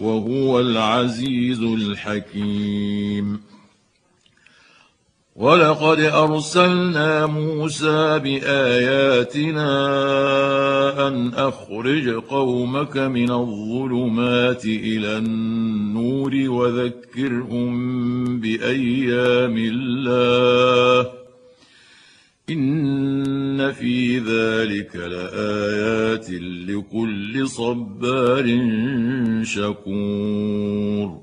وهو العزيز الحكيم. ولقد أرسلنا موسى بآياتنا أن أخرج قومك من الظلمات إلى النور وذكرهم بأيام الله. ان في ذلك لايات لكل صبار شكور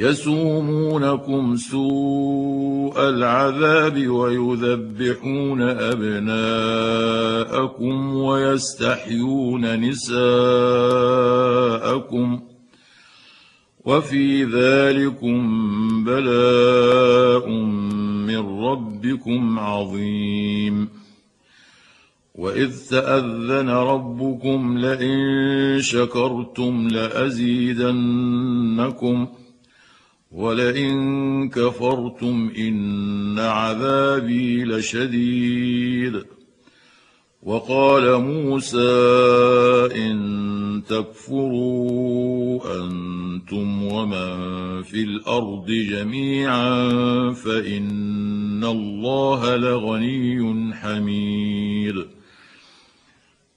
يسومونكم سوء العذاب ويذبحون أبناءكم ويستحيون نساءكم وفي ذلكم بلاء من ربكم عظيم. وإذ تأذن ربكم لئن شكرتم لأزيدنكم ولئن كفرتم إن عذابي لشديد. وقال موسى إن تكفروا أنتم ومن في الأرض جميعا فإن الله لغني حميد.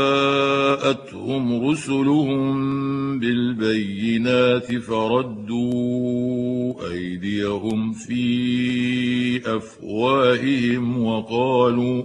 جاءتهم رسلهم بالبينات فردوا أيديهم في أفواههم وقالوا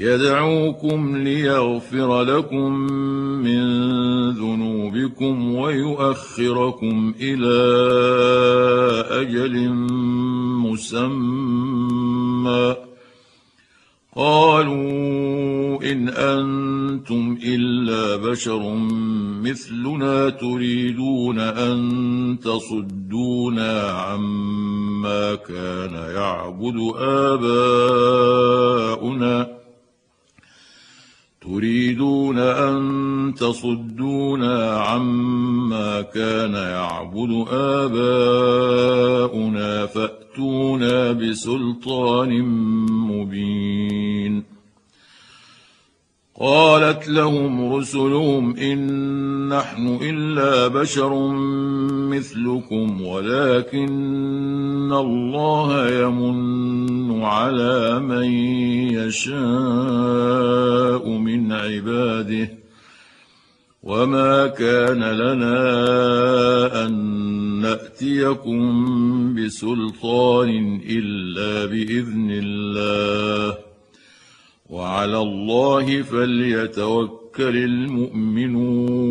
يدعوكم ليغفر لكم من ذنوبكم ويؤخركم إلى أجل مسمى. قالوا إن أنتم إلا بشر مثلنا تريدون أن تصدونا عما كان يعبد آباؤنا. تريدون أن تصدونا عما كان يعبد آباؤنا فأتونا بسلطان مبين. قالت لهم رسلهم إن نحن إلا بشر مثلكم ولكن الله يمن على من يشاء من عباده وما كان لنا أن نأتيكم بسلطان إلا بإذن الله وعلى الله فليتوكل المؤمنون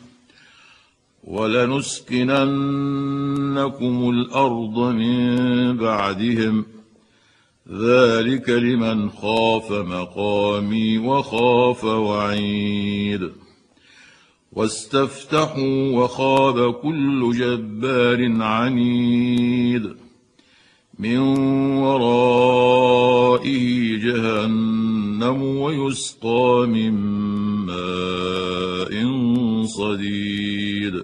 ولنسكننكم الأرض من بعدهم. ذلك لمن خاف مقامي وخاف وعيد. واستفتحوا وخاب كل جبار عنيد. من ورائه جهنم ويسقى من ماء صديد.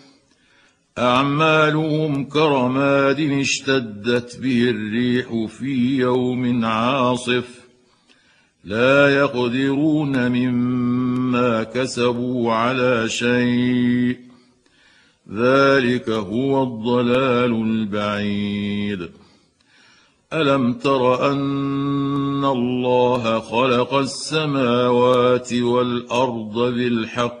أعمالهم كرماد اشتدت به الريح في يوم عاصف. لا يقدرون مما كسبوا على شيء. ذلك هو الضلال البعيد. ألم تر أن الله خلق السماوات والأرض بالحق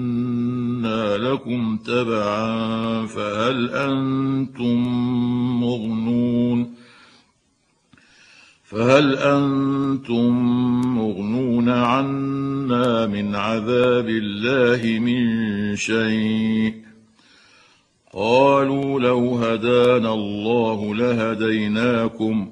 لكم تبعا فهل أنتم مغنون؟ فهل أنتم مغنون عنا من عذاب الله من شيء؟ قالوا لو هدانا الله لهديناكم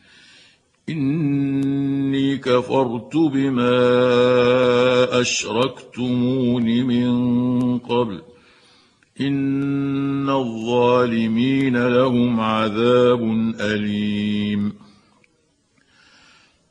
إني كفرت بما أشركتمون من قبل. إن الظالمين لهم عذاب أليم.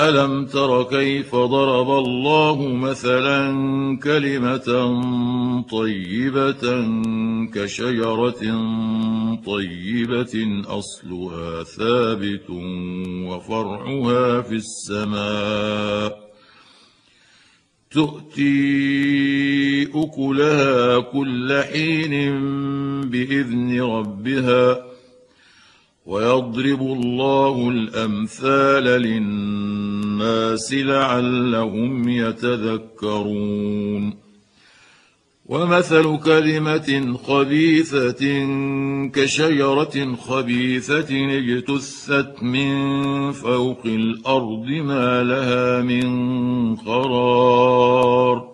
ألم تر كيف ضرب الله مثلا كلمة طيبة كشجرة طيبة أصلها ثابت وفرعها في السماء تؤتي أكلها كل حين بإذن ربها ويضرب الله الأمثال للناس لعلهم يتذكرون. ومثل كلمة خبيثة كشجرة خبيثة اجتثت من فوق الأرض ما لها من قرار.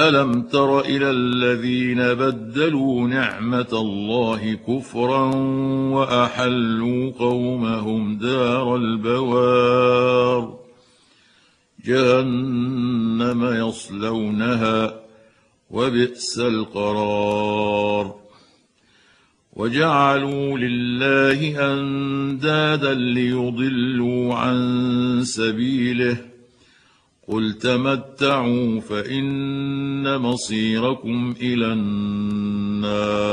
ألم تر إلى الذين بدلوا نعمة الله كفرا وأحلوا قومهم دار البوار؟ جهنم يصلونها وبئس القرار. وجعلوا لله أندادا ليضلوا عن سبيله قل تمتعوا فان مصيركم إلى النار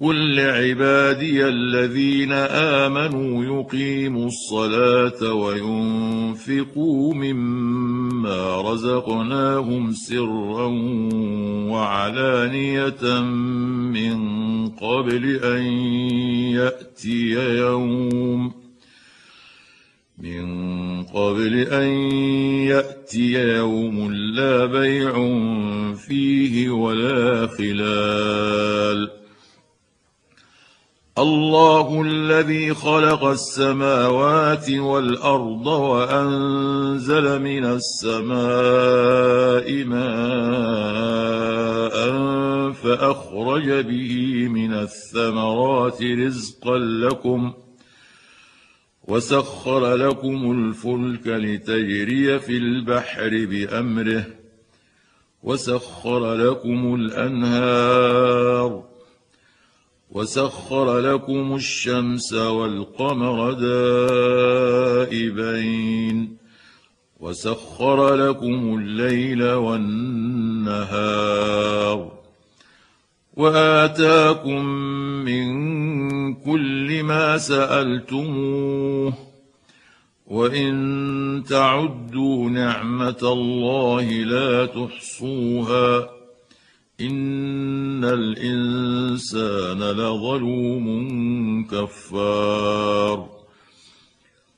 قل لعبادي الذين امنوا يقيموا الصلاه وينفقوا مما رزقناهم سرا وعلانيه من قبل ان ياتي يوم من قبل أن يأتي يوم لا بيع فيه ولا خلال. الله الذي خلق السماوات والأرض وأنزل من السماء ماء فأخرج به من الثمرات رزقا لكم ۖ وسخر لكم الفلك لتجري في البحر بأمره. وسخر لكم الأنهار. وسخر لكم الشمس والقمر دائبين. وسخر لكم الليل والنهار. وآتاكم من كل ما سألتموه وإن تعدوا نعمة الله لا تحصوها إن الإنسان لظلوم كفار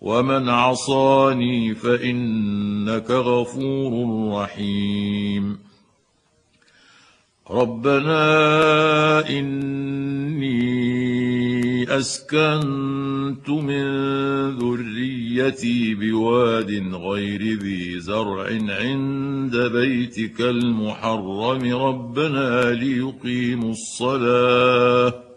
ومن عصاني فانك غفور رحيم. ربنا اني اسكنت من ذريتي بواد غير ذي زرع عند بيتك المحرم. ربنا ليقيموا الصلاه.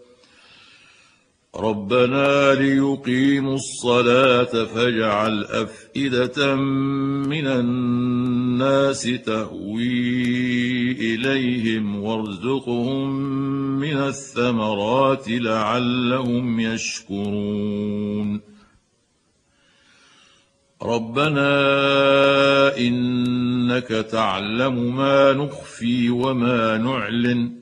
ربنا ليقيموا الصلاة فاجعل أفئدة من الناس تهوي إليهم وارزقهم من الثمرات لعلهم يشكرون. ربنا إنك تعلم ما نخفي وما نعلن.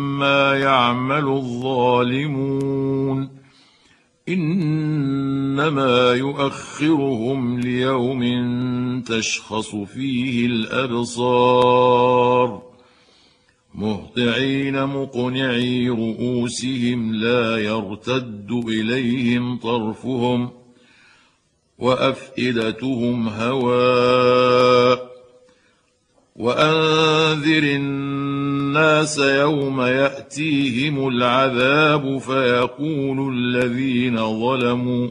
يعمل الظالمون. إنما يؤخرهم ليوم تشخص فيه الأبصار. مهطعين مقنعي رؤوسهم لا يرتد إليهم طرفهم وأفئدتهم هواء. وأنذر الناس يوم يأتيهم العذاب فيقول الذين ظلموا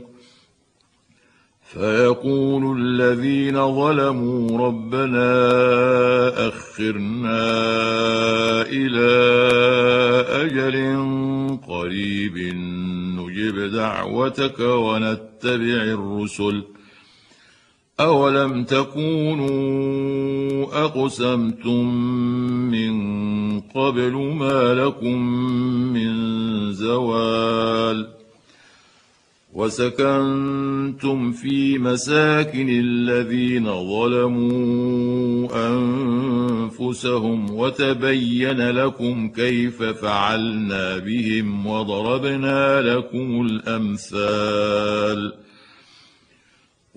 فيقول الذين ظلموا ربنا أخرنا إلى أجل قريب نجب دعوتك ونتبع الرسل. أولم تكونوا أقسمتم من قبل ما لكم من زوال وسكنتم في مساكن الذين ظلموا أنفسهم وتبين لكم كيف فعلنا بهم وضربنا لكم الأمثال